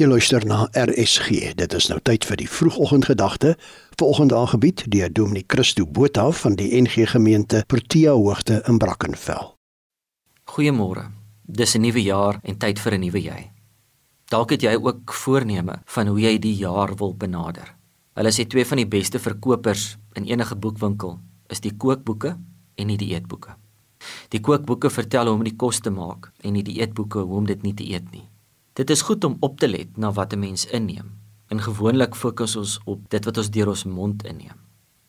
Jy luister na RSG. Dit is nou tyd vir die vroegoggendgedagte. Vanoggend aangebied deur Dominee Christo Botha van die NG Gemeente Protea Hoogte in Brackenfell. Goeiemôre. Dis 'n nuwe jaar en tyd vir 'n nuwe jy. Dalk het jy ook voorneme van hoe jy die jaar wil benader. Hulle sê twee van die beste verkopers in enige boekwinkel is die kookboeke en die dieetboeke. Die kookboeke vertel hoe om die kos te maak en die dieetboeke hoe om dit nie te eet nie. Dit is goed om op te let na wat 'n mens inneem. En gewoonlik fokus ons op dit wat ons deur ons mond inneem.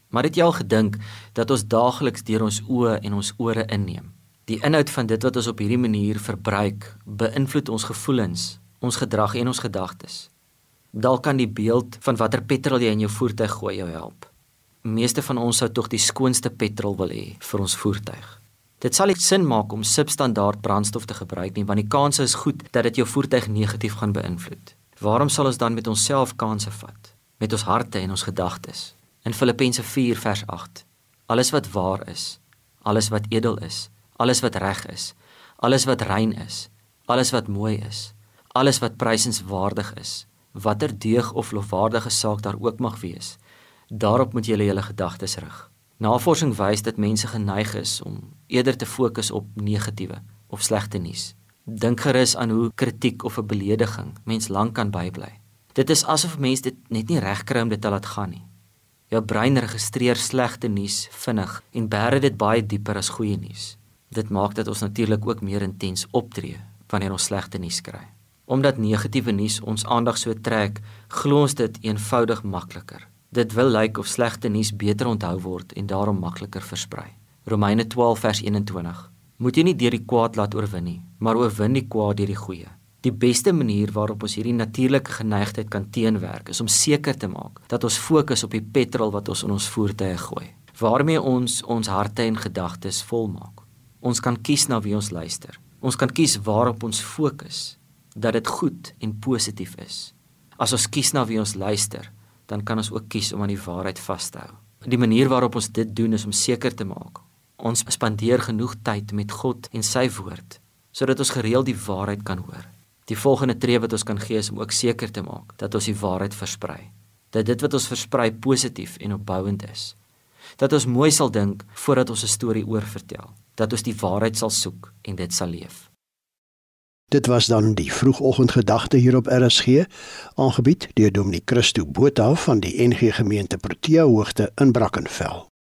Maar het jy al gedink dat ons daagliks deur ons oë en ons ore inneem? Die inhoud van dit wat ons op hierdie manier verbruik, beïnvloed ons gevoelens, ons gedrag en ons gedagtes. Dalk kan die beeld van watter petrol jy in jou voertuig gooi jou help. Meeste van ons sou tog die skoonste petrol wil hê vir ons voertuig. Dit sal nie sin maak om substandaard brandstof te gebruik nie, want die kans is goed dat dit jou voertuig negatief gaan beïnvloed. Waarom sal ons dan met onsself kansse vat? Met ons harte en ons gedagtes. In Filippense 4 vers 8. Alles wat waar is, alles wat edel is, alles wat reg is, alles wat rein is, alles wat mooi is, alles wat prysenswaardig is, watter deug of lofwaardige saak daar ook mag wees, daarop moet jy julle gedagtes rig. Navorsing wys dat mense geneig is om eerder te fokus op negatiewe of slegte nuus. Dink gerus aan hoe kritiek of 'n belediging mens lank kan bybly. Dit is asof mense dit net nie regkry om dit te laat gaan nie. Jou brein registreer slegte nuus vinnig en bære dit baie dieper as goeie nuus. Dit maak dat ons natuurlik ook meer intens optree wanneer ons slegte nuus kry. Omdat negatiewe nuus ons aandag so trek, glo ons dit eenvoudig makliker. Dit wil lyk of slegte nuus beter onthou word en daarom makliker versprei. Romeine 12 vers 21. Moet jy nie deur die kwaad laat oorwin nie, maar oorwin die kwaad deur die goeie. Die beste manier waarop ons hierdie natuurlike geneigtheid kan teenwerk, is om seker te maak dat ons fokus op die petrol wat ons in ons voertuie gooi, waarmee ons ons harte en gedagtes volmaak. Ons kan kies na wie ons luister. Ons kan kies waarop ons fokus, dat dit goed en positief is. As ons kies na wie ons luister, dan kan ons ook kies om aan die waarheid vas te hou. Die manier waarop ons dit doen is om seker te maak ons spandeer genoeg tyd met God en sy woord sodat ons gereeld die waarheid kan hoor. Die volgende tree wat ons kan gee is om ook seker te maak dat ons die waarheid versprei. Dat dit wat ons versprei positief en opbouend is. Dat ons mooi sal dink voordat ons 'n storie oorvertel. Dat ons die waarheid sal soek en dit sal leef. Dit was dan die vroegoggendgedagte hier op RSG, aangebied deur Dominee Christo Botha van die NG Gemeente Protea Hoogte in Brackenfell.